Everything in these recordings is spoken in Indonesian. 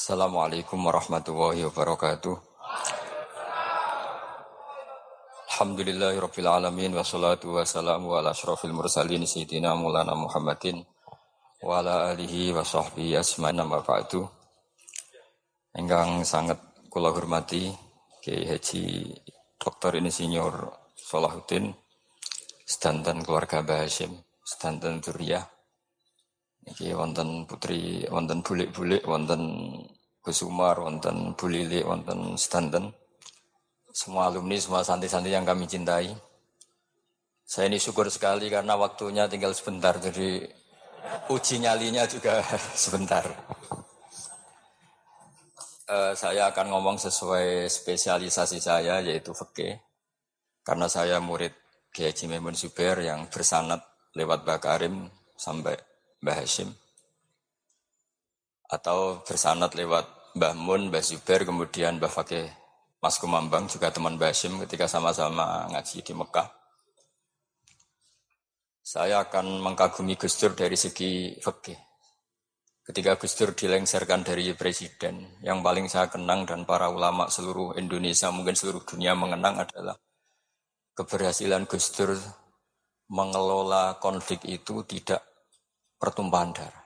Assalamualaikum warahmatullahi wabarakatuh. Alhamdulillahirabbil alamin wassalatu wassalamu ala asyrafil mursalin sayyidina Maulana Muhammadin wa ala alihi wa sahbihi nama ba'du. Enggang sangat kula hormati Kiai Haji Dr. Insinyur Salahuddin sedanten keluarga Mbah Hashim, sedanten Duriyah Iki wonten putri, wonten bulik-bulik, wonten Gusumar, wonten Bulili, wonten Stanton. Semua alumni, semua santri-santri yang kami cintai. Saya ini syukur sekali karena waktunya tinggal sebentar, jadi uji nyalinya juga sebentar. Uh, saya akan ngomong sesuai spesialisasi saya yaitu fikih. Karena saya murid Kiai Zubair yang bersanat lewat Bakarim sampai Mbah Hashim atau bersanat lewat Mbah Mun, Mbah Zubair, kemudian Mbah Fakih Mas Kumambang juga teman Mbah Hashim ketika sama-sama ngaji di Mekah. Saya akan mengkagumi Gus Dur dari segi fikih. Ketika Gus Dur dilengserkan dari presiden, yang paling saya kenang dan para ulama seluruh Indonesia, mungkin seluruh dunia mengenang adalah keberhasilan Gus Dur mengelola konflik itu tidak pertumpahan darah.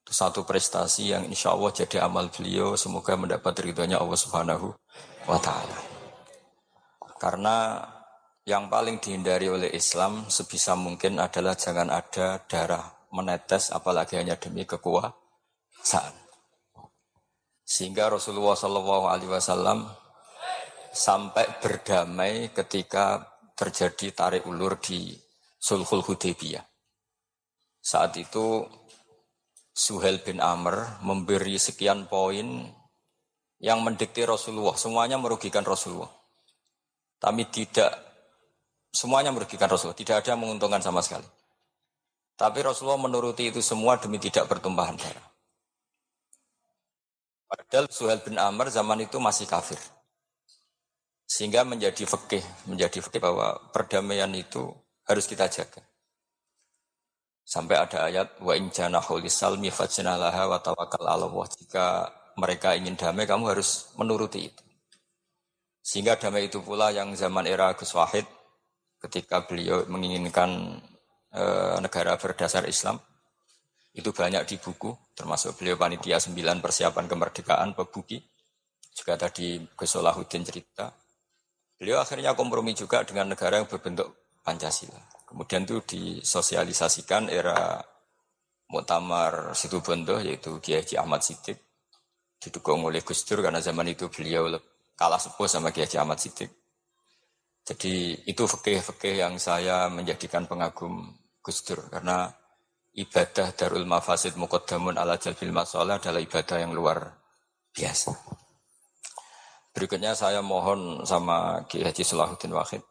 Itu satu prestasi yang insya Allah jadi amal beliau. Semoga mendapat ridhonya Allah Subhanahu wa Ta'ala. Karena yang paling dihindari oleh Islam sebisa mungkin adalah jangan ada darah menetes apalagi hanya demi kekuasaan. Sehingga Rasulullah Wasallam sampai berdamai ketika terjadi tarik ulur di Sulhul Hudaybiyah. Saat itu Suhel bin Amr memberi sekian poin yang mendikte Rasulullah. Semuanya merugikan Rasulullah. Tapi tidak, semuanya merugikan Rasulullah. Tidak ada yang menguntungkan sama sekali. Tapi Rasulullah menuruti itu semua demi tidak bertumpahan darah. Padahal Suhel bin Amr zaman itu masih kafir. Sehingga menjadi fikih, menjadi fikih bahwa perdamaian itu harus kita jaga. Sampai ada ayat wa in janahu lisalmi fajnalaha wa tawakkal Allah. Jika mereka ingin damai kamu harus menuruti itu. Sehingga damai itu pula yang zaman era Gus Wahid ketika beliau menginginkan e, negara berdasar Islam itu banyak di buku termasuk beliau panitia 9 persiapan kemerdekaan Pebuki juga tadi Gus Solahuddin cerita beliau akhirnya kompromi juga dengan negara yang berbentuk Pancasila Kemudian itu disosialisasikan era Muktamar Situbondo yaitu Kiai Haji Ahmad Siddiq didukung oleh Gus Dur karena zaman itu beliau kalah sepuh sama Kiai Haji Ahmad Siddiq. Jadi itu fikih-fikih yang saya menjadikan pengagum Gus Dur karena ibadah Darul Mafasid Muqaddamun ala Jalbil Masalah adalah ibadah yang luar biasa. Berikutnya saya mohon sama Kiai Haji Salahuddin Wahid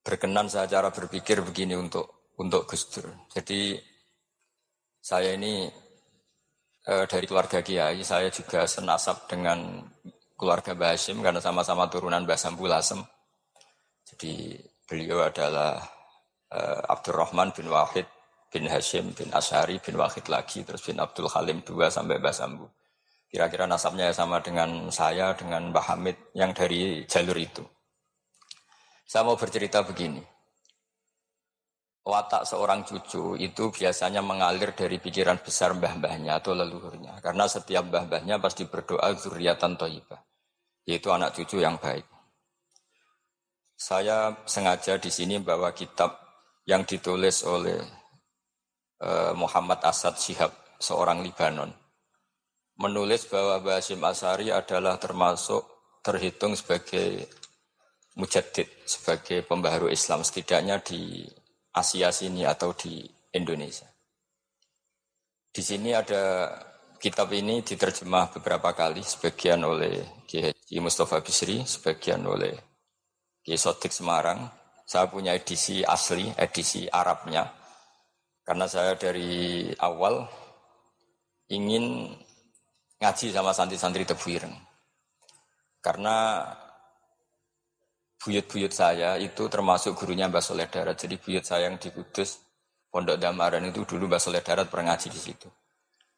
berkenan saya cara berpikir begini untuk untuk Gus Dur. Jadi saya ini e, dari keluarga Kiai, saya juga senasab dengan keluarga Mbah Hashim karena sama-sama turunan Mbah Sambulasem. Jadi beliau adalah e, Abdurrahman bin Wahid bin Hashim bin Ashari bin Wahid lagi terus bin Abdul Halim dua sampai Mbah Sambu. Kira-kira nasabnya sama dengan saya dengan Mbah Hamid yang dari jalur itu. Saya mau bercerita begini. Watak seorang cucu itu biasanya mengalir dari pikiran besar mbah-mbahnya atau leluhurnya. Karena setiap mbah-mbahnya pasti berdoa zuriatan toibah. Yaitu anak cucu yang baik. Saya sengaja di sini bawa kitab yang ditulis oleh uh, Muhammad Asad Syihab, seorang Libanon. Menulis bahwa Basim Asari adalah termasuk terhitung sebagai mujaddid sebagai pembaharu Islam setidaknya di Asia sini atau di Indonesia. Di sini ada kitab ini diterjemah beberapa kali, sebagian oleh Kiai Mustafa Bisri, sebagian oleh Kiai Sodik Semarang. Saya punya edisi asli, edisi Arabnya. Karena saya dari awal ingin ngaji sama santri-santri Tebuireng. Karena buyut-buyut saya itu termasuk gurunya Mbak Soleh Darat. Jadi buyut saya yang di Kudus, Pondok Damaran itu dulu Mbak Soleh Darat pernah ngaji di situ.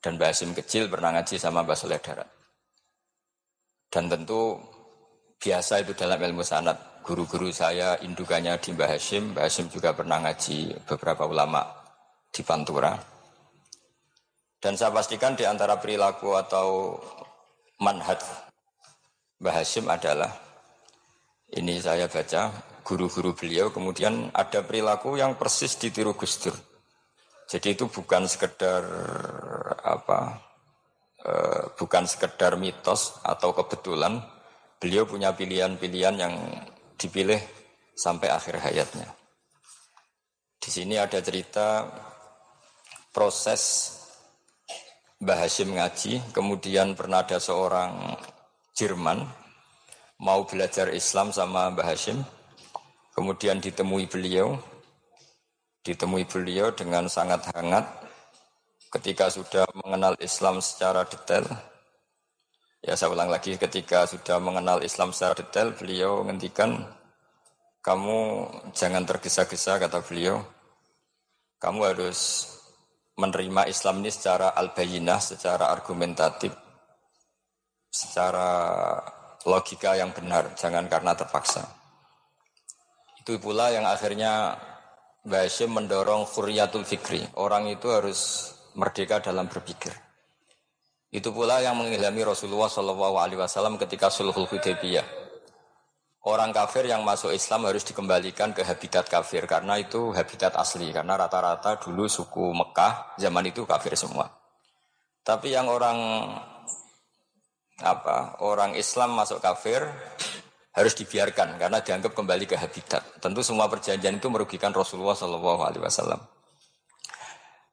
Dan Mbah Hasim kecil pernah ngaji sama Mbah Soleh Darat. Dan tentu biasa itu dalam ilmu sanat. Guru-guru saya indukannya di Mbah Hashim. Mbah Hashim juga pernah ngaji beberapa ulama di Pantura. Dan saya pastikan di antara perilaku atau manhaj Mbah Hashim adalah ini saya baca guru-guru beliau kemudian ada perilaku yang persis ditiru Gus Dur. Jadi itu bukan sekedar apa eh, bukan sekedar mitos atau kebetulan beliau punya pilihan-pilihan yang dipilih sampai akhir hayatnya. Di sini ada cerita proses Mbah Hashim ngaji, kemudian pernah ada seorang Jerman mau belajar Islam sama Mbah Hashim, kemudian ditemui beliau, ditemui beliau dengan sangat hangat ketika sudah mengenal Islam secara detail. Ya saya ulang lagi, ketika sudah mengenal Islam secara detail, beliau menghentikan, kamu jangan tergesa-gesa, kata beliau. Kamu harus menerima Islam ini secara al-bayinah, secara argumentatif, secara logika yang benar, jangan karena terpaksa. Itu pula yang akhirnya Mbak Hashim mendorong khuriyatul fikri. Orang itu harus merdeka dalam berpikir. Itu pula yang mengilhami Rasulullah Wasallam ketika sulhul Hudaybiyah. Orang kafir yang masuk Islam harus dikembalikan ke habitat kafir karena itu habitat asli karena rata-rata dulu suku Mekah zaman itu kafir semua. Tapi yang orang apa orang Islam masuk kafir harus dibiarkan karena dianggap kembali ke habitat. Tentu semua perjanjian itu merugikan Rasulullah Shallallahu Alaihi Wasallam.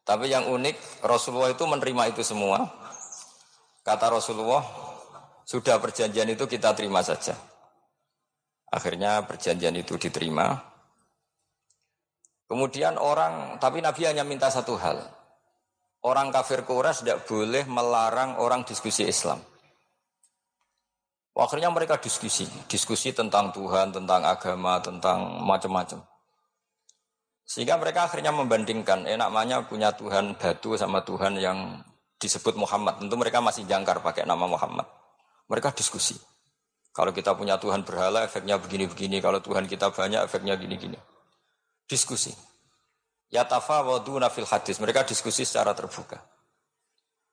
Tapi yang unik Rasulullah itu menerima itu semua Kata Rasulullah, sudah perjanjian itu kita terima saja. Akhirnya perjanjian itu diterima. Kemudian orang, tapi Nabi hanya minta satu hal. Orang kafir Quraisy tidak boleh melarang orang diskusi Islam. Akhirnya mereka diskusi, diskusi tentang Tuhan, tentang agama, tentang macam-macam. Sehingga mereka akhirnya membandingkan, enaknya punya Tuhan batu sama Tuhan yang disebut Muhammad. Tentu mereka masih jangkar pakai nama Muhammad. Mereka diskusi. Kalau kita punya Tuhan berhala, efeknya begini-begini. Kalau Tuhan kita banyak, efeknya gini-gini. Diskusi. Yatafa wadu nafil hadis. Mereka diskusi secara terbuka.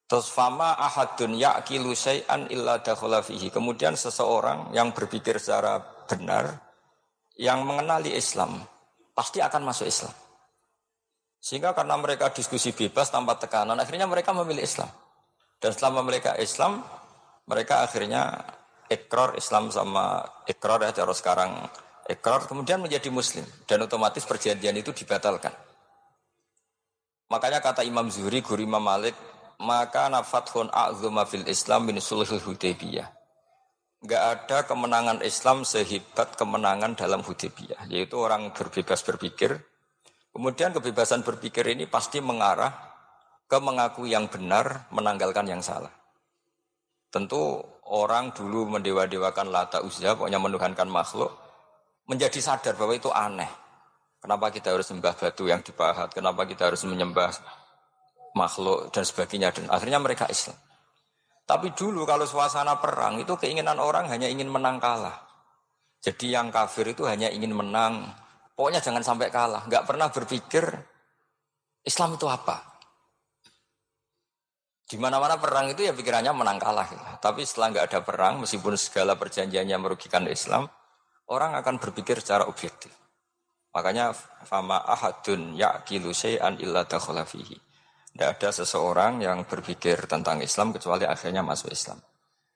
Terus fama ahadun ya'kilu syai'an illa dakhala fihi. Kemudian seseorang yang berpikir secara benar, yang mengenali Islam, pasti akan masuk Islam. Sehingga karena mereka diskusi bebas tanpa tekanan, akhirnya mereka memilih Islam. Dan setelah memilih Islam, mereka akhirnya ekor Islam sama ekor ya terus sekarang ekor kemudian menjadi Muslim dan otomatis perjanjian itu dibatalkan. Makanya kata Imam Zuhri, Guru Imam Malik, maka nafathun a'zuma fil Islam min sulhul Hudaybiyah. Enggak ada kemenangan Islam sehebat kemenangan dalam Hudaybiyah, yaitu orang berbebas berpikir, Kemudian kebebasan berpikir ini pasti mengarah ke mengaku yang benar, menanggalkan yang salah. Tentu orang dulu mendewa-dewakan lata uzza, pokoknya menuhankan makhluk, menjadi sadar bahwa itu aneh. Kenapa kita harus sembah batu yang dipahat? Kenapa kita harus menyembah makhluk dan sebagainya? Dan akhirnya mereka Islam. Tapi dulu kalau suasana perang itu keinginan orang hanya ingin menang kalah. Jadi yang kafir itu hanya ingin menang, Pokoknya jangan sampai kalah. Nggak pernah berpikir Islam itu apa. Di mana-mana perang itu ya pikirannya menang kalah. Tapi setelah nggak ada perang, meskipun segala perjanjiannya merugikan Islam, orang akan berpikir secara objektif. Makanya fama ahadun yaqilu syai'an illa dakhala. Tidak ada seseorang yang berpikir tentang Islam kecuali akhirnya masuk Islam.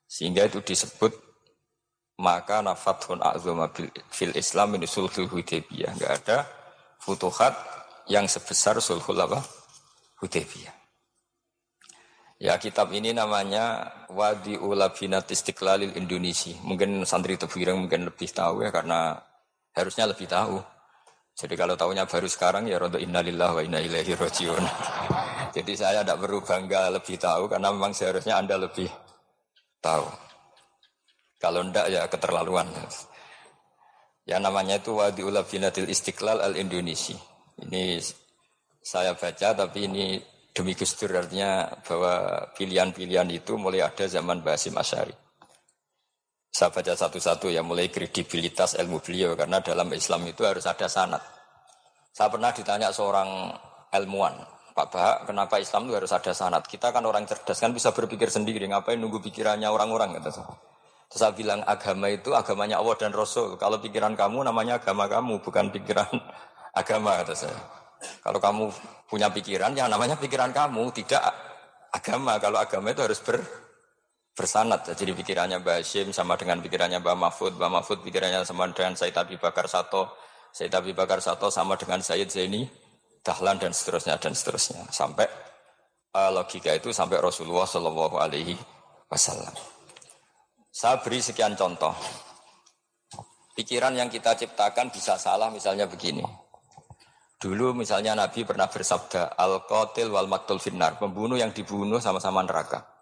Sehingga itu disebut maka nafathun a'zuma fil Islam ini sulhul Hudaybiyah. Enggak ada futuhat yang sebesar sulhul apa? Hudaybiyah. Ya kitab ini namanya Wadi Ulabinat Istiqlalil Indonesia. Mungkin santri Tebireng mungkin lebih tahu ya karena harusnya lebih tahu. Jadi kalau tahunya baru sekarang ya rodo innalillah wa inna ilaihi rojiun. Jadi saya tidak perlu bangga lebih tahu karena memang seharusnya Anda lebih tahu. Kalau ndak ya keterlaluan. Ya namanya itu Wadi Ulabinatil Istiqlal Al Indonesia. Ini saya baca tapi ini demi Gus Dur artinya bahwa pilihan-pilihan itu mulai ada zaman Basim Asyari. Saya baca satu-satu ya mulai kredibilitas ilmu beliau karena dalam Islam itu harus ada sanat. Saya pernah ditanya seorang ilmuwan, Pak Bahak, kenapa Islam itu harus ada sanat? Kita kan orang cerdas kan bisa berpikir sendiri, ngapain nunggu pikirannya orang-orang gitu. Terus saya bilang agama itu agamanya Allah dan Rasul. Kalau pikiran kamu namanya agama kamu, bukan pikiran agama kata saya. Kalau kamu punya pikiran, yang namanya pikiran kamu, tidak agama. Kalau agama itu harus ber, bersanat. Jadi pikirannya Mbak Hashim sama dengan pikirannya Mbak Mahfud, Mbak Mahfud pikirannya sama dengan Said Abi Bakar Sato, Said Abi Bakar Sato sama dengan Sayyid Zaini, Dahlan dan seterusnya dan seterusnya sampai uh, logika itu sampai Rasulullah Shallallahu Alaihi Wasallam. Saya beri sekian contoh. Pikiran yang kita ciptakan bisa salah misalnya begini. Dulu misalnya Nabi pernah bersabda, Al-Qatil wal Maktul Finnar, pembunuh yang dibunuh sama-sama neraka.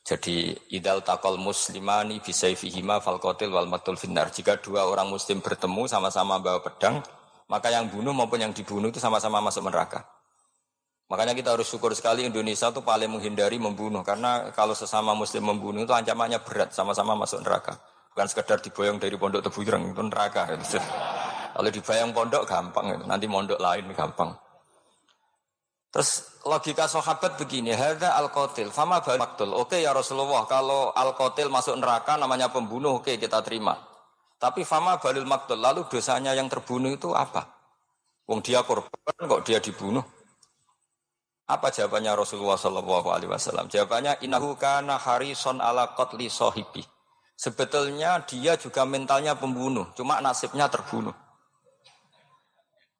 Jadi idal takol muslimani bisaifihima fal qatil wal matul finnar. Jika dua orang muslim bertemu sama-sama bawa pedang, maka yang bunuh maupun yang dibunuh itu sama-sama masuk neraka. Makanya kita harus syukur sekali Indonesia itu paling menghindari membunuh karena kalau sesama muslim membunuh itu ancamannya berat sama-sama masuk neraka. Bukan sekedar diboyong dari pondok tebu itu neraka. Kalau dibayang pondok gampang, nanti mondok lain gampang. Terus logika sahabat begini, hadza al-qatil, fama bal maktul. Oke ya Rasulullah, kalau al-qatil masuk neraka namanya pembunuh, oke kita terima. Tapi fama balil maktul, lalu dosanya yang terbunuh itu apa? Wong dia korban kok dia dibunuh? Apa jawabannya Rasulullah Shallallahu Alaihi? Jawabannya inahu kana harison ala qatli sohibi. Sebetulnya dia juga mentalnya pembunuh, cuma nasibnya terbunuh.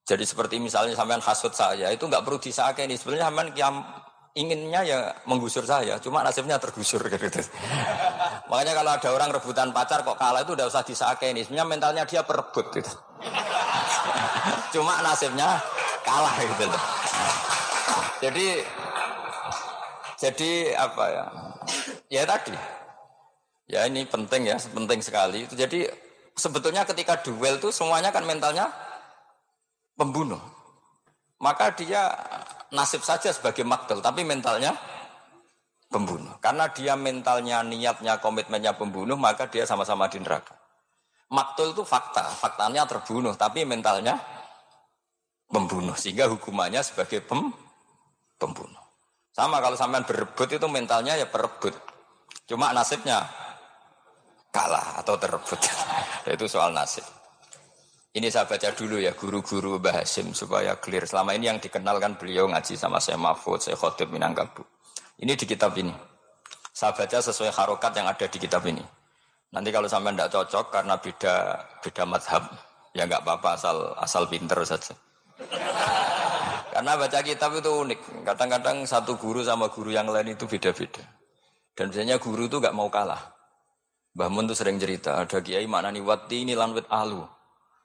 Jadi seperti misalnya sampean hasut saya, itu nggak perlu disakeni. Sebenarnya sampean yang inginnya ya menggusur saya, cuma nasibnya tergusur gitu. Makanya kalau ada orang rebutan pacar kok kalah itu udah usah disakeni. Sebenarnya mentalnya dia perebut gitu. cuma nasibnya kalah gitu loh. Jadi jadi apa ya? Ya tadi. Ya ini penting ya, penting sekali. Jadi sebetulnya ketika duel itu semuanya kan mentalnya pembunuh. Maka dia nasib saja sebagai maktel, tapi mentalnya pembunuh. Karena dia mentalnya, niatnya, komitmennya pembunuh, maka dia sama-sama di neraka. Maktul itu fakta, faktanya terbunuh, tapi mentalnya pembunuh. Sehingga hukumannya sebagai pem, pembunuh. Sama kalau sampean berebut itu mentalnya ya perebut. Cuma nasibnya kalah atau terebut. itu soal nasib. Ini saya baca dulu ya guru-guru Mbah Hasim supaya clear. Selama ini yang dikenalkan beliau ngaji sama saya Mahfud, saya Khotib Minangkabau. Ini di kitab ini. Saya baca sesuai harokat yang ada di kitab ini. Nanti kalau sampai tidak cocok karena beda beda madhab, ya nggak apa-apa asal asal pinter saja. Karena baca kitab itu unik. Kadang-kadang satu guru sama guru yang lain itu beda-beda. Dan biasanya guru itu nggak mau kalah. Mbah Mun tuh sering cerita, ada kiai maknani wati ini lanwit alu.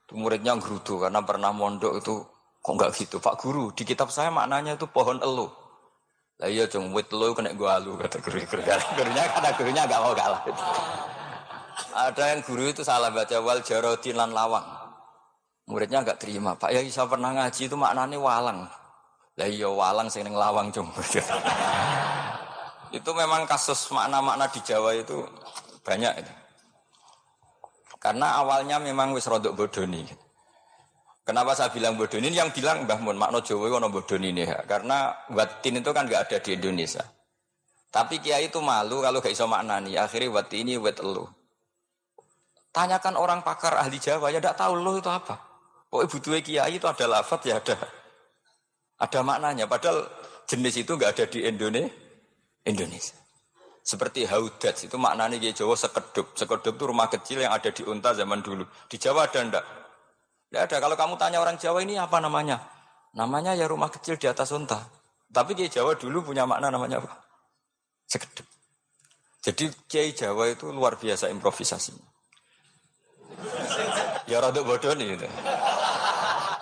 Itu muridnya gerudu karena pernah mondok itu kok nggak gitu Pak Guru di kitab saya maknanya itu pohon elu. Lah iya cung wit elu kena gua alu kata guru guru gurunya kata gurunya nggak mau kalah. Ada yang guru itu salah baca wal jarodin lan lawang. Muridnya nggak terima. Pak ya saya pernah ngaji itu maknanya walang. Lah iya walang sing lawang cung. itu memang kasus makna-makna di Jawa itu banyak itu. Karena awalnya memang wis rodok bodoni. Kenapa saya bilang bodoni? Yang bilang Mbah Mun makna Jawa ono bodoni nih. Karena watin itu kan nggak ada di Indonesia. Tapi kiai itu malu kalau gak iso maknani. Akhirnya wati ini wet elu. Tanyakan orang pakar ahli Jawa ya tidak tahu lo itu apa. Oh ibu tua kiai itu ada lafat ya ada ada maknanya. Padahal jenis itu nggak ada di Indonesia. Seperti haudat itu maknanya di Jawa sekedup. Sekedup itu rumah kecil yang ada di unta zaman dulu. Di Jawa ada ndak? Tidak ada. Kalau kamu tanya orang Jawa ini apa namanya? Namanya ya rumah kecil di atas unta. Tapi di Jawa dulu punya makna namanya apa? Sekedup. Jadi Kiai Jawa itu luar biasa improvisasinya. ya rada bodoni itu.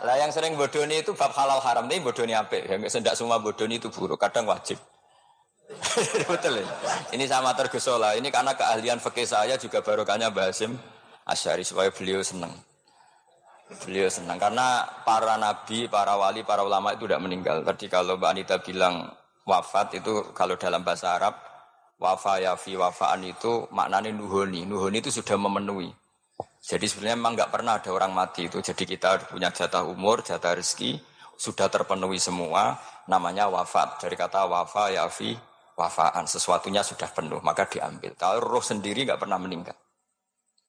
Lah yang sering bodoni itu bab halal haram ini bodoni apa? Yang tidak semua bodoni itu buruk, kadang wajib. Betul ya? Ini sama tergesola. Ini karena keahlian fakih saya juga barokahnya Basim Asyari supaya beliau senang. Beliau senang karena para nabi, para wali, para ulama itu tidak meninggal. Tadi kalau Mbak Anita bilang wafat itu kalau dalam bahasa Arab wafa ya fi wafaan itu maknanya nuhoni. Nuhoni itu sudah memenuhi. Jadi sebenarnya memang nggak pernah ada orang mati itu. Jadi kita punya jatah umur, jatah rezeki sudah terpenuhi semua. Namanya wafat. Dari kata wafa ya fi wafaan. Sesuatunya sudah penuh maka diambil. Kalau roh sendiri nggak pernah meninggal.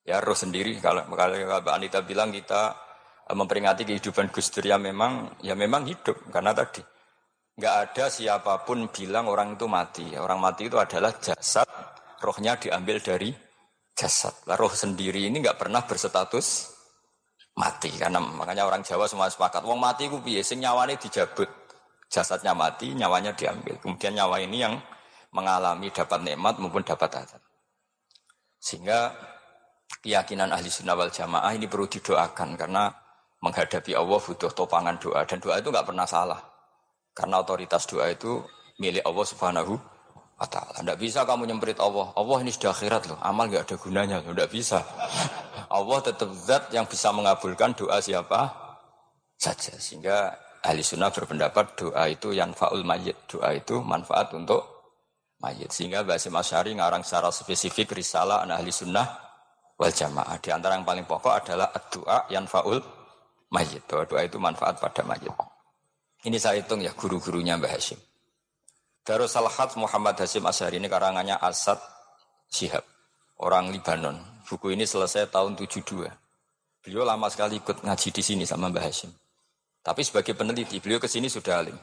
Ya roh sendiri kalau kalau Anita bilang kita memperingati kehidupan Gus Dur ya memang ya memang hidup karena tadi nggak ada siapa pun bilang orang itu mati. Orang mati itu adalah jasad, rohnya diambil dari jasad. Lah roh sendiri ini nggak pernah berstatus mati karena makanya orang Jawa semua sepakat wong mati ku piye nyawane dijabut. Jasadnya mati, nyawanya diambil. Kemudian nyawa ini yang mengalami dapat nikmat maupun dapat azab. Sehingga keyakinan ahli sunnah wal jamaah ini perlu didoakan karena menghadapi Allah butuh topangan doa dan doa itu nggak pernah salah. Karena otoritas doa itu milik Allah Subhanahu wa taala. Tidak bisa kamu nyemprit Allah. Allah ini sudah akhirat loh. Amal nggak ada gunanya loh. Tidak bisa. Allah tetap zat yang bisa mengabulkan doa siapa saja. Sehingga ahli sunnah berpendapat doa itu yang faul mayit. Doa itu manfaat untuk mayit. Sehingga Basim Asyari ngarang secara spesifik risalah an ahli sunnah wal jamaah. Di antara yang paling pokok adalah doa yang faul mayit. Doa, doa itu manfaat pada mayit. Ini saya hitung ya guru-gurunya Mbah Hashim. Darus Salhat Muhammad Hashim Asyari ini karangannya Asad Syihab, orang Libanon. Buku ini selesai tahun 72. Beliau lama sekali ikut ngaji di sini sama Mbah Hashim. Tapi sebagai peneliti, beliau ke sini sudah alim.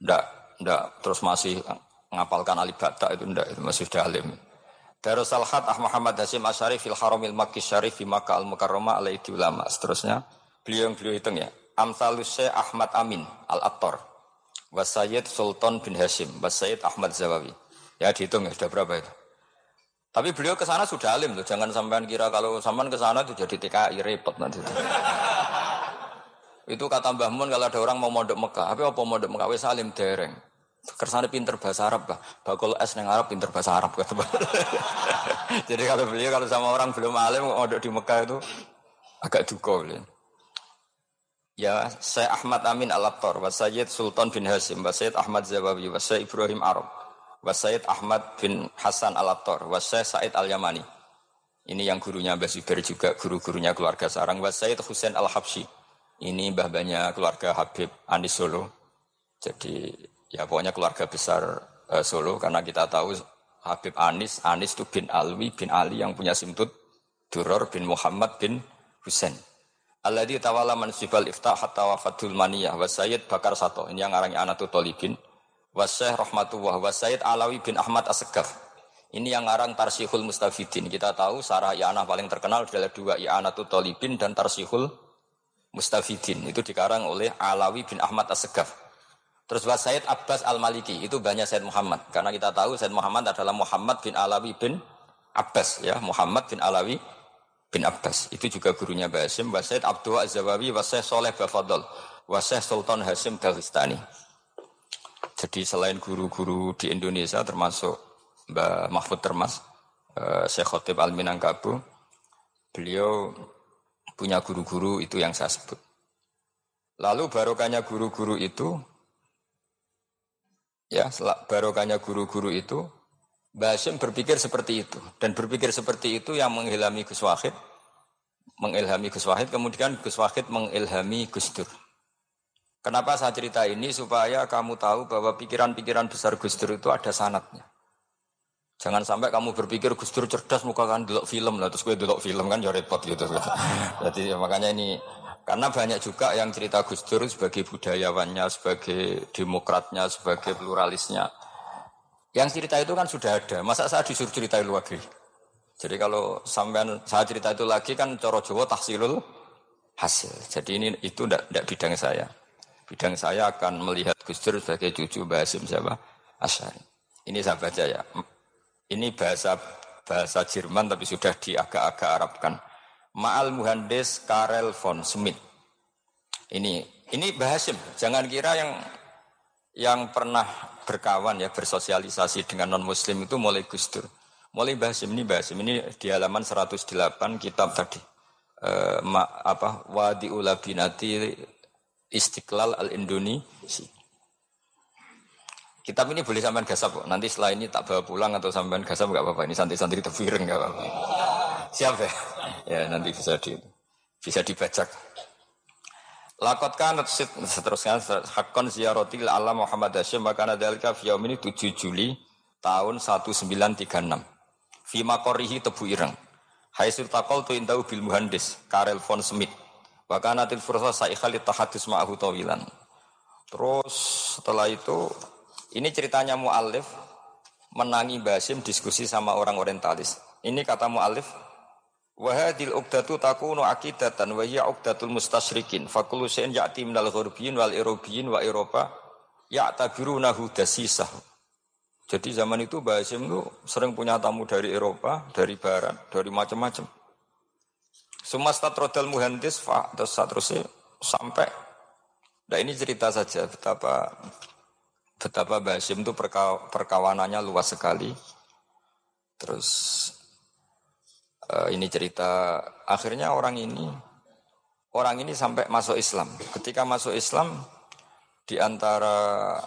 Ndak, ndak terus masih ngapalkan alif bata itu ndak, itu masih sudah alim. Darus Salhat Ah Muhammad Hashim Asyari fil Haramil Makki Syarif fi Makkah Al Mukarramah alaihi ulama. Seterusnya, beliau yang beliau hitung ya. Amsalus Ahmad Amin Al-Attar. Wasayyid Sultan bin Hashim Wasayyid Ahmad Zawawi. Ya dihitung ya sudah berapa itu? Tapi beliau ke sana sudah alim tuh Jangan sampean kira kalau sampean ke sana itu jadi TKI repot nanti. Itu. itu kata Mbah Mun kalau ada orang mau mondok Mekah Apa apa mondok Mekah? Wes alim dereng Kersane pinter bahasa Arab bah. Bakul es neng Arab pinter bahasa Arab kata Jadi kalau beliau kalau sama orang belum alim mondok di Mekah itu agak duka beliau. Ya, saya Ahmad Amin Al-Attar, wa Sayyid Sultan bin Hasim, wa Sayyid Ahmad Zawawi, wa Sayyid Ibrahim Arab, wa Sayyid Ahmad bin Hasan Al-Attar, wa Sayyid Said Al-Yamani. Ini yang gurunya Mbah Zubair juga, guru-gurunya keluarga sarang, wa Sayyid Husain Al-Habsyi. Ini mbah-mbahnya keluarga Habib Anis Solo. Jadi ya pokoknya keluarga besar uh, Solo, karena kita tahu Habib Anis, Anis itu bin Alwi, bin Ali yang punya simtut, Duror bin Muhammad bin Husain. Alladhi tawala mansibal iftah hatta wafatul maniyah wa Sayyid Bakar Sato. Ini yang arangnya Anatu Tolibin. Wa Syekh Rahmatullah wa Sayyid Alawi bin Ahmad Asegaf. Ini yang ngarang Tarsihul Mustafidin. Kita tahu sarah I'anah paling terkenal adalah dua I'anatu Tolibin dan Tarsihul Mustafidin. Itu dikarang oleh Alawi bin Ahmad Asegaf. Terus wa Sayyid Abbas Al-Maliki. Itu banyak Sayyid Muhammad. Karena kita tahu Sayyid Muhammad adalah Muhammad bin Alawi bin Abbas. ya Muhammad bin Alawi bin Abbas. Itu juga gurunya Basim, Wasaid Abdul Az-Zawawi, Wasaid Soleh Bafadol, Wasaid Sultan Hasim Dagestani. Jadi selain guru-guru di Indonesia termasuk Mbak Mahfud Termas, uh, Syekh Khotib Al-Minangkabu, beliau punya guru-guru itu yang saya sebut. Lalu barokahnya guru-guru itu, ya barokahnya guru-guru itu, Basim berpikir seperti itu dan berpikir seperti itu yang mengilhami Gus Wahid, mengilhami Gus Wahid, kemudian Gus Wahid mengilhami Gus Dur. Kenapa saya cerita ini supaya kamu tahu bahwa pikiran-pikiran besar Gus Dur itu ada sanatnya. Jangan sampai kamu berpikir Gus Dur cerdas muka kan dulu film lah terus gue dulu film kan ya repot gitu. Jadi ya, makanya ini karena banyak juga yang cerita Gus Dur sebagai budayawannya, sebagai demokratnya, sebagai pluralisnya. Yang cerita itu kan sudah ada. Masa saya disuruh cerita itu lagi? Jadi kalau sampean saya cerita itu lagi kan coro Jawa tahsilul hasil. Jadi ini itu tidak bidang saya. Bidang saya akan melihat Gus Dur sebagai cucu Basim siapa? Asyari. Ini saya baca ya. Ini bahasa bahasa Jerman tapi sudah diagak-agak Arabkan. Ma'al Muhandis Karel von Smith. Ini ini Basim. Jangan kira yang yang pernah berkawan ya bersosialisasi dengan non muslim itu mulai Gus Dur. Mulai Basim ini Basim ini di halaman 108 kitab tadi. Eh, ma, apa Wadi Ulabinati Istiqlal Al Indonesia. Kitab ini boleh sampean gasap kok. Nanti setelah ini tak bawa pulang atau sampean gasap nggak apa-apa. Ini santri-santri tefireng nggak apa-apa. Siap ya? Ya nanti bisa di bisa dibacak. Lakot kan seterusnya hakon ziaroti ala Muhammad Hashim maka nadalika fiyaum ini 7 Juli tahun 1936. Fima korihi tebu ireng. Hai surtakol tu intau bil muhandis Karel von Smith. Bahkan natil fursa saikhali tahadus ma'ahu tawilan. Terus setelah itu ini ceritanya mu'alif menangi Basim diskusi sama orang orientalis. Ini kata mu'alif Wahadil uqdatu takunu akidatan wa hiya uqdatul mustasyrikin. Fakulu syai'in ya'ti minal ghurbiyin wal Erobiyin wa Eropa dasisah. Jadi zaman itu Mbah Hashim itu sering punya tamu dari Eropa, dari Barat, dari macam-macam. Semua statrodal muhandis, fa, terus seterusnya sampai. Nah ini cerita saja betapa betapa Mbah Hashim itu perkawanannya luas sekali. Terus uh, ini cerita akhirnya orang ini orang ini sampai masuk Islam. Ketika masuk Islam di antara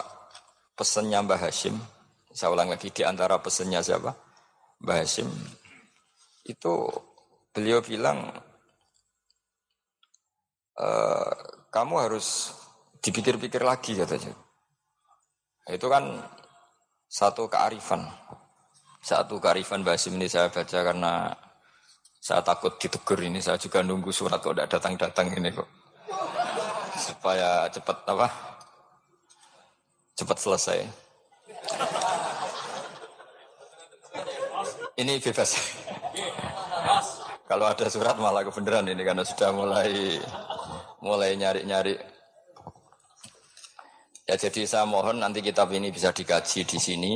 pesannya Mbah Hashim, saya ulang lagi di antara pesannya siapa? Mbah Hashim itu beliau bilang e, kamu harus dipikir-pikir lagi katanya. Itu kan satu kearifan. Satu kearifan Mbah Hashim ini saya baca karena saya takut ditegur ini, saya juga nunggu surat kok tidak datang-datang ini kok. Supaya cepat apa? Cepat selesai. Ini bebas. Kalau ada surat malah kebenaran ini karena sudah mulai mulai nyari-nyari. Ya jadi saya mohon nanti kitab ini bisa dikaji di sini.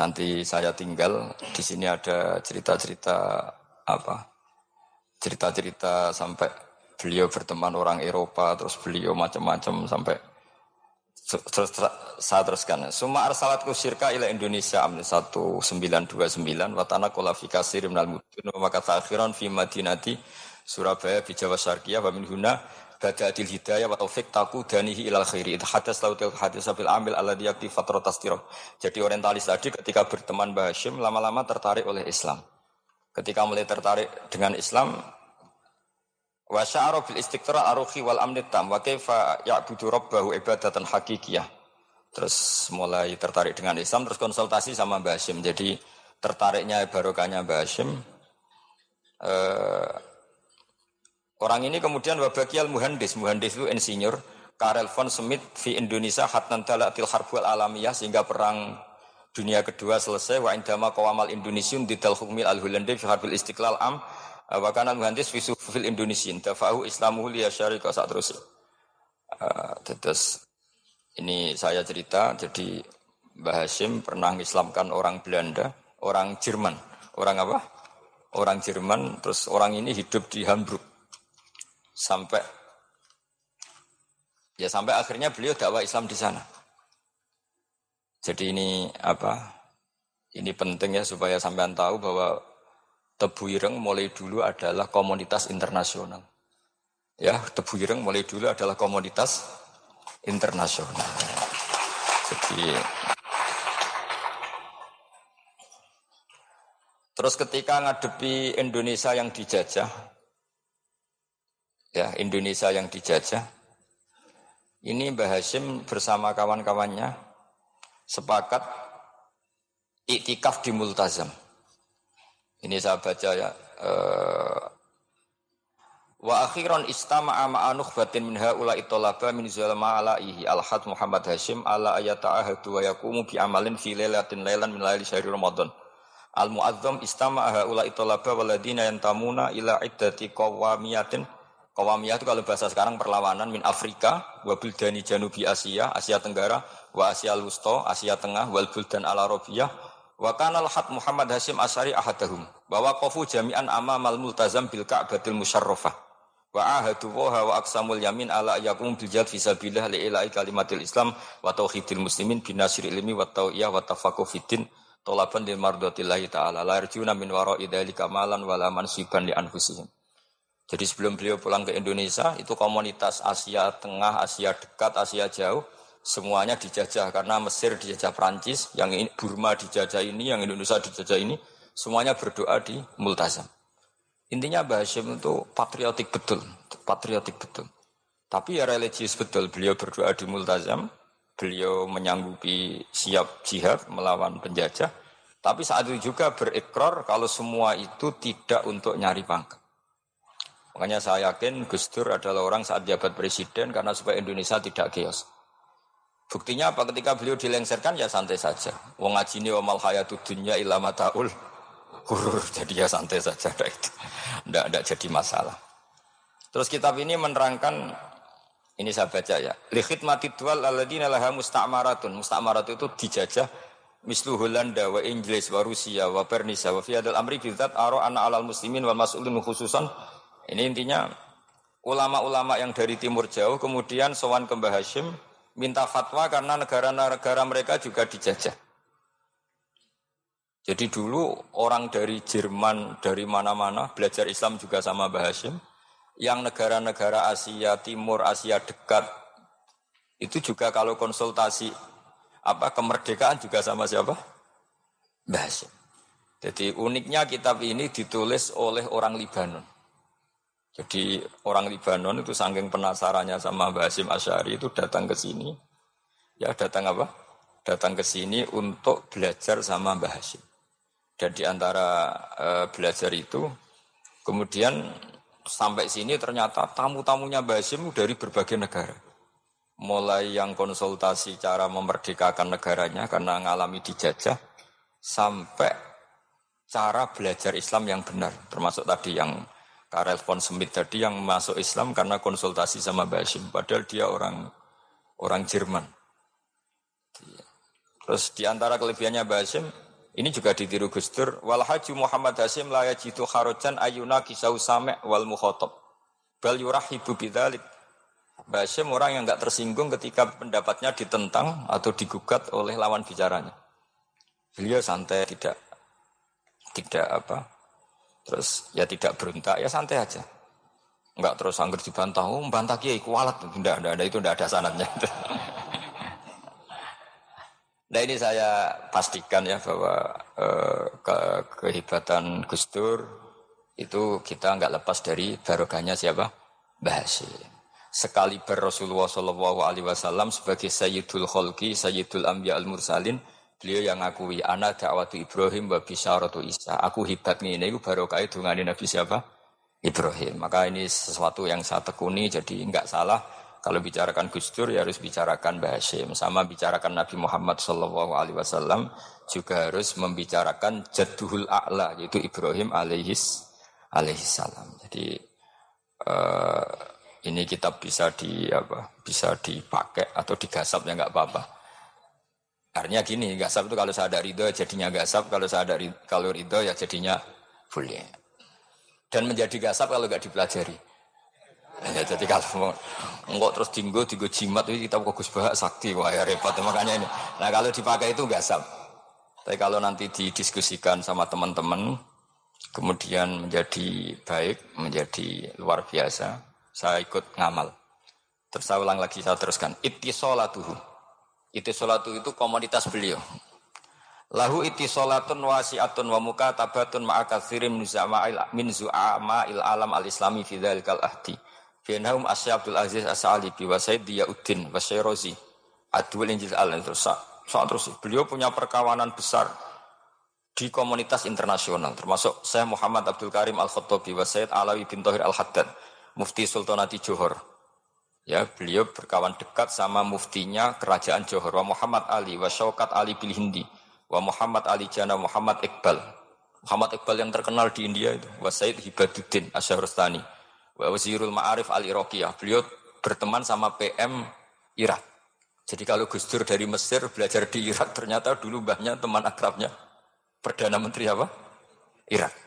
Nanti saya tinggal di sini ada cerita-cerita apa cerita-cerita sampai beliau berteman orang Eropa terus beliau macam-macam sampai terus saya teruskan Suma arsalat kusirka ila Indonesia amni 1929 watana kualifikasi rimnal mudun maka takhiran fi madinati Surabaya di Jawa Syarqiyah wa min huna adil hidayah wa taufik taku danihi ilal khairi. Hadas lautil hadis sabil amil ala diyakti fatrotas jadi orientalis tadi ketika berteman Bahashim lama-lama tertarik oleh Islam Ketika mulai tertarik dengan Islam, wa sya'ara bil istiqra aruhi wal amnit tam wa kaifa ya'budu rabbahu ibadatan hakikiyah. Terus mulai tertarik dengan Islam, terus konsultasi sama Mbah Hashim. Jadi tertariknya barokahnya Mbah Hashim. Eh, orang ini kemudian wabakial muhandis. Muhandis itu insinyur. Karel von Smith di Indonesia hatnan dalatil harbul alamiyah sehingga perang dunia kedua selesai wa indama qawamal indonesiun di hukmi al hulandi fi harbil istiqlal am wa kana muhandis fi sufil indonesiin tafahu islamuhu li syarika saat terus uh, terus ini saya cerita jadi Mbah Hashim pernah mengislamkan orang Belanda, orang Jerman. Orang apa? Orang Jerman, terus orang ini hidup di Hamburg. Sampai ya sampai akhirnya beliau dakwah Islam di sana. Jadi ini apa? Ini penting ya supaya sampean tahu bahwa Tebu Ireng mulai dulu adalah komunitas internasional. Ya, Tebu Ireng mulai dulu adalah komunitas internasional. Jadi Terus ketika ngadepi Indonesia yang dijajah, ya Indonesia yang dijajah, ini Mbah Hashim bersama kawan-kawannya sepakat iktikaf di multazam. Ini saya baca ya. Uh, Wa akhiran istama'a ma'a nukhbatin min haula itolaba min zalama alaihi alhad Muhammad Hashim ala ayata ahadu wa yakumu bi amalin fi lailatin lailan min laili syahri Ramadan. Al muazzam istama'a haula itolaba waladina yantamuna ila iddati qawamiyatin Qawamiyah itu kalau bahasa sekarang perlawanan min Afrika, wabil dani Janubi Asia, Asia Tenggara, wa Asia Lusto, Asia Tengah, wal buldan al Arabiyah, wa kanal hat Muhammad Hashim Asari ahadahum, bahwa kofu jami'an ama mal multazam bil ka'batil musyarrafah, wa ahadu wa aksamul yamin ala yakum bil jad fisabilillah li ilahi kalimatil Islam wa tauhidil muslimin bin nasri ilmi wa tauiyah wa tafakuh fiddin tolaban lil mardatillahi ta'ala la yarjuna min wara'i dzalika malan wala mansiban li anfusihim. Jadi sebelum beliau pulang ke Indonesia, itu komunitas Asia Tengah, Asia Dekat, Asia Jauh, Semuanya dijajah karena Mesir dijajah Prancis, yang ini Burma dijajah ini, yang Indonesia dijajah ini, semuanya berdoa di Multazam. Intinya Mbah Hashim itu patriotik betul, patriotik betul. Tapi ya religius betul, beliau berdoa di Multazam, beliau menyanggupi siap jihad melawan penjajah, tapi saat itu juga berikrar kalau semua itu tidak untuk nyari pangkat. Makanya saya yakin Gus Dur adalah orang saat jabat presiden karena supaya Indonesia tidak chaos. Buktinya apa? Ketika beliau dilengserkan ya santai saja. Wong ngaji ini wamal hayatu dunya ilama taul hurur. Jadi ya santai saja. Itu. Tidak, tidak jadi masalah. Terus kitab ini menerangkan ini saya baca ya. Mati dual aladina laha musta'maratun. Musta'marat itu dijajah mislu Holanda wa Inggris wa Rusia wa Pernisa wa fiadal amri bidzat aro ana alal muslimin wal mas'ulin khususan. Ini intinya ulama-ulama yang dari timur jauh kemudian sowan ke Mbah Hashim minta fatwa karena negara-negara mereka juga dijajah. Jadi dulu orang dari Jerman, dari mana-mana belajar Islam juga sama Mbah Hashim. Yang negara-negara Asia Timur, Asia dekat itu juga kalau konsultasi apa kemerdekaan juga sama siapa? Mbah Hashim. Jadi uniknya kitab ini ditulis oleh orang Libanon. Jadi orang Libanon itu saking penasarannya sama Mbah Hasim Asyari itu datang ke sini. Ya datang apa? Datang ke sini untuk belajar sama Mbah Hasim. Dan di antara e, belajar itu, kemudian sampai sini ternyata tamu-tamunya Mbah Hasim dari berbagai negara. Mulai yang konsultasi cara memerdekakan negaranya karena mengalami dijajah, sampai cara belajar Islam yang benar. Termasuk tadi yang Karel von Smith tadi yang masuk Islam karena konsultasi sama Basim, padahal dia orang orang Jerman. Terus di antara kelebihannya Basim, ini juga ditiru Gus Dur, wal haji Muhammad Hasim la yajitu kharojan ayuna kisau same wal mukhotob. Bal yurahibu bidzalik. Basim orang yang nggak tersinggung ketika pendapatnya ditentang atau digugat oleh lawan bicaranya. Beliau santai tidak tidak apa Terus ya tidak berontak, ya santai aja. Enggak terus anggur dibantah, oh bantah kiai kualat. Enggak, enggak ada itu, enggak ada sanatnya. nah ini saya pastikan ya bahwa eh, ke, kehebatan Gus Dur itu kita enggak lepas dari barokahnya siapa? Bahasi. Sekali ber Rasulullah Shallallahu Alaihi Wasallam sebagai Sayyidul Kholki, Sayyidul Ambiya Al Mursalin, Beliau yang ngakui anak dakwatu Ibrahim wa bisyaratu Isa. Aku hebat nih ini baru kait dengan Nabi siapa? Ibrahim. Maka ini sesuatu yang saya tekuni jadi enggak salah kalau bicarakan Gus Dur ya harus bicarakan Mbah Hashim. Sama bicarakan Nabi Muhammad Shallallahu Alaihi Wasallam juga harus membicarakan Jadduhul A'la yaitu Ibrahim alaihis alaihissalam. Jadi uh, ini kitab bisa di apa bisa dipakai atau digasap ya nggak apa-apa. Artinya gini, gasap itu kalau saya ada ridho jadinya gasap, kalau saya ada ridho, kalau ridho ya jadinya boleh. Dan menjadi gasap kalau nggak dipelajari. Ya, jadi kalau enggak terus dinggo, dinggo jimat itu kita fokus bahas sakti, wah ya repot makanya ini. Nah kalau dipakai itu gasap. Tapi kalau nanti didiskusikan sama teman-teman, kemudian menjadi baik, menjadi luar biasa, saya ikut ngamal. Terus saya ulang lagi, saya teruskan. Ittisolatuhu itu solatu itu komoditas beliau. Lahu iti solatun wasiatun wa mukatabatun ma'akatsirin min zu'ama'il alam al-islami fi dhalikal ahdi. Fianahum Asy Abdul Aziz As-Sa'alibi wa Sayyid Diyauddin wa Syairozi Adwil Injil al terus soal terus beliau punya perkawanan besar di komunitas internasional termasuk Syekh Muhammad Abdul Karim Al-Khattabi wa Sayyid Alawi bin Tohir Al-Haddad Mufti Sultanati Johor Ya, beliau berkawan dekat sama muftinya kerajaan Johor, wa Muhammad Ali, wa Syaukat Ali bil Hindi, wa Muhammad Ali Jana, Muhammad Iqbal. Muhammad Iqbal yang terkenal di India itu, wa Said Hibaduddin Asyarustani, wa Wazirul Ma'arif Ali Rokiyah. Beliau berteman sama PM Irak. Jadi kalau Gus Dur dari Mesir belajar di Irak, ternyata dulu mbahnya teman akrabnya Perdana Menteri apa? Irak.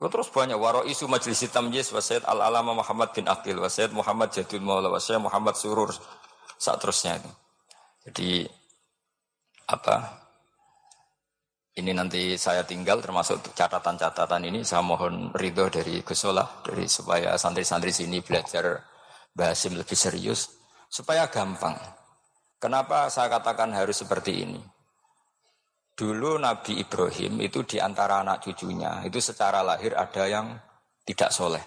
Terus banyak waro isu majelis tamjiz wasyid al alama Muhammad bin Akil wasyid Muhammad Jadul Maula Muhammad Surur saat terusnya itu. Jadi apa ini nanti saya tinggal termasuk catatan-catatan ini saya mohon ridho dari Gusola dari supaya santri-santri sini belajar bahasim lebih serius supaya gampang. Kenapa saya katakan harus seperti ini? Dulu Nabi Ibrahim itu di antara anak cucunya, itu secara lahir ada yang tidak soleh.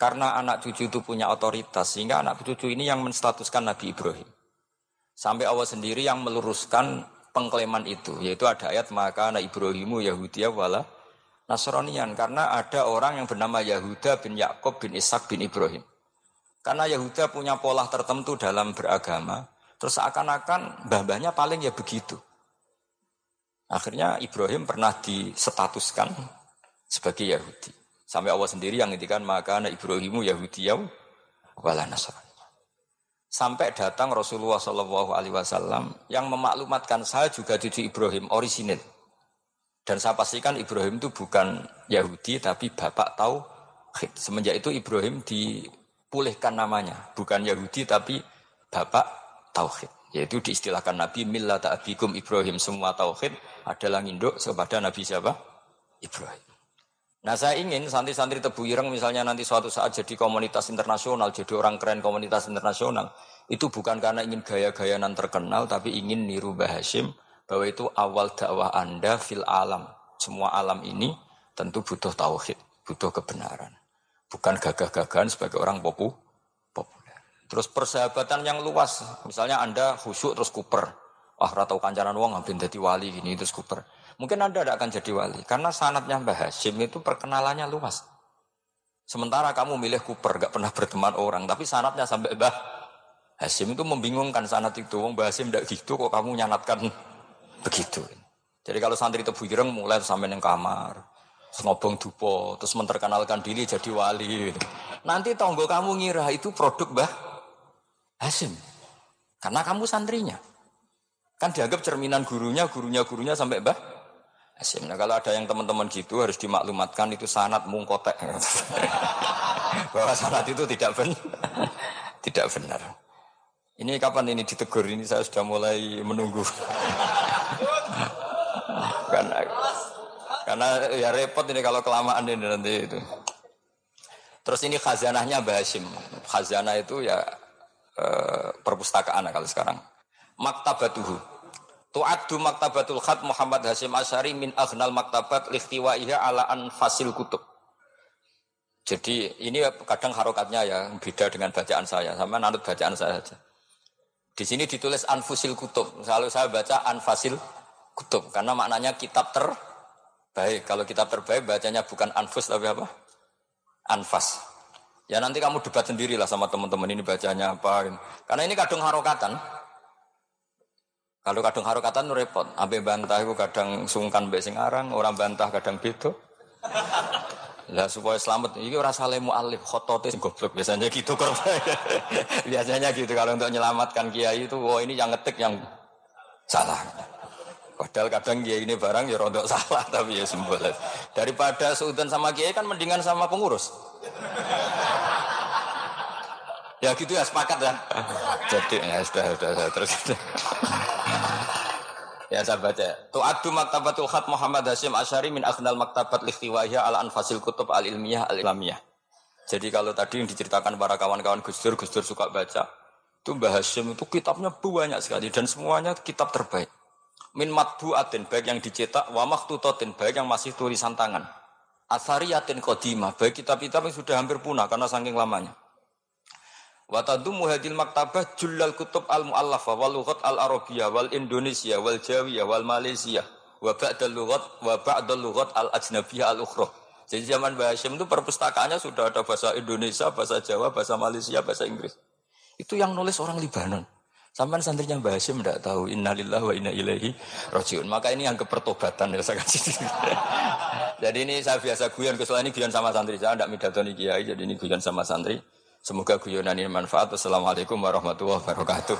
Karena anak cucu itu punya otoritas, sehingga anak cucu ini yang menstatuskan Nabi Ibrahim. Sampai Allah sendiri yang meluruskan pengklaiman itu, yaitu ada ayat maka anak Ibrahimu Yahudiyah wala Nasronian. Karena ada orang yang bernama Yahuda bin Yakob bin Ishak bin Ibrahim. Karena Yahuda punya pola tertentu dalam beragama, terus seakan-akan mbah-mbahnya paling ya begitu. Akhirnya Ibrahim pernah disetatuskan sebagai Yahudi. Sampai Allah sendiri yang ngintikan maka anak Ibrahimu Yahudiyah wala Nasrani. Sampai datang Rasulullah Wasallam yang memaklumatkan saya juga cucu Ibrahim orisinil. Dan saya pastikan Ibrahim itu bukan Yahudi tapi bapak tahu. Semenjak itu Ibrahim dipulihkan namanya, bukan Yahudi tapi bapak tauhid. Yaitu diistilahkan Nabi millata abikum Ibrahim semua tauhid adalah induk kepada Nabi siapa? Ibrahim. Nah saya ingin santri-santri Tebu Ireng misalnya nanti suatu saat jadi komunitas internasional, jadi orang keren komunitas internasional, itu bukan karena ingin gaya-gayanan terkenal, tapi ingin niru Hashim bahwa itu awal dakwah Anda fil alam. Semua alam ini tentu butuh tauhid, butuh kebenaran. Bukan gagah-gagahan sebagai orang popu, populer. Terus persahabatan yang luas, misalnya Anda khusyuk terus kuper. Wah, ratau kancanan uang ngambil jadi wali gini terus kuper. Mungkin Anda tidak akan jadi wali. Karena sanatnya Mbah Hashim itu perkenalannya luas. Sementara kamu milih Cooper, gak pernah berteman orang. Tapi sanatnya sampai Mbah Hashim itu membingungkan sanat itu. Mbah Hashim tidak gitu kok kamu nyanatkan begitu. Jadi kalau santri itu Ireng mulai sampai neng kamar. Ngobong dupo, terus menterkenalkan diri jadi wali. Nanti tonggo kamu ngira itu produk Mbah Hashim. Karena kamu santrinya. Kan dianggap cerminan gurunya, gurunya, gurunya sampai Mbah Asim. Nah, kalau ada yang teman-teman gitu harus dimaklumatkan itu sanat mungkotek. Bahwa sanat itu tidak benar. tidak benar. Ini kapan ini ditegur? Ini saya sudah mulai menunggu. karena karena ya repot ini kalau kelamaan ini nanti itu. Terus ini khazanahnya Basim. Khazanah itu ya eh, perpustakaan kalau sekarang. Maktabatuhu Tu'addu maktabatul khat Muhammad Hasim Asyari min aghnal maktabat likhtiwaiha ala anfasil kutub. Jadi ini kadang harokatnya ya beda dengan bacaan saya. Sama nanut bacaan saya saja. Di sini ditulis anfusil kutub. Selalu saya baca anfasil kutub. Karena maknanya kitab terbaik. Kalau kitab terbaik bacanya bukan anfus tapi apa? Anfas. Ya nanti kamu debat sendirilah sama teman-teman ini bacanya apa. Karena ini kadang harokatan. Kalau kadang harokatan repot, abe bantah itu kadang sungkan mbek sing aran, orang bantah kadang beda. Lah supaya selamat, ini orang saleh mu'alif, khotote sing goblok biasanya gitu biasanya gitu kalau untuk menyelamatkan kiai itu, wah ini yang ngetik yang salah. Padahal kadang kiai ini barang ya rontok salah tapi ya sembol. Daripada sultan sama kiai kan mendingan sama pengurus. Ya gitu ya sepakat ya. Jadi ya sudah sudah, sudah terus. Ya saya baca. Tu'addu maktabatul khat Muhammad Hashim Asyari min akhnal maktabat likhtiwahya ala anfasil kutub al ilmiyah al ilmiyah. Jadi kalau tadi yang diceritakan para kawan-kawan Gus Dur, Gus Dur suka baca. Itu Mbah Hashim itu kitabnya banyak sekali dan semuanya kitab terbaik. Min matbu'atin baik yang dicetak wa maktutotin baik yang masih tulisan tangan. Asariyatin kodimah baik kitab-kitab yang sudah hampir punah karena saking lamanya. Wa tadummu hadil maktabah jullal kutub al muallafa wal lughat al arabiyah wal indonesia wal jawiyah wal malaysia wa ba'dal lughat wa ba'dal lughat al ajnabiyah al ukhra. Jadi zaman Mbah Hashim itu perpustakaannya sudah ada bahasa Indonesia, bahasa Jawa, bahasa Malaysia, bahasa Inggris. Itu yang nulis orang Libanon. Sampai santrinya Mbah Hashim tidak tahu innalillah wa inna ilaihi rajiun. Maka ini yang kepertobatan ya saya kasih. jadi ini saya biasa guyon, kesulitan ini guyon sama santri. Saya tidak midatoni kiai, jadi ini guyon sama santri. Semoga guyonan ini manfaat. Assalamualaikum warahmatullahi wabarakatuh.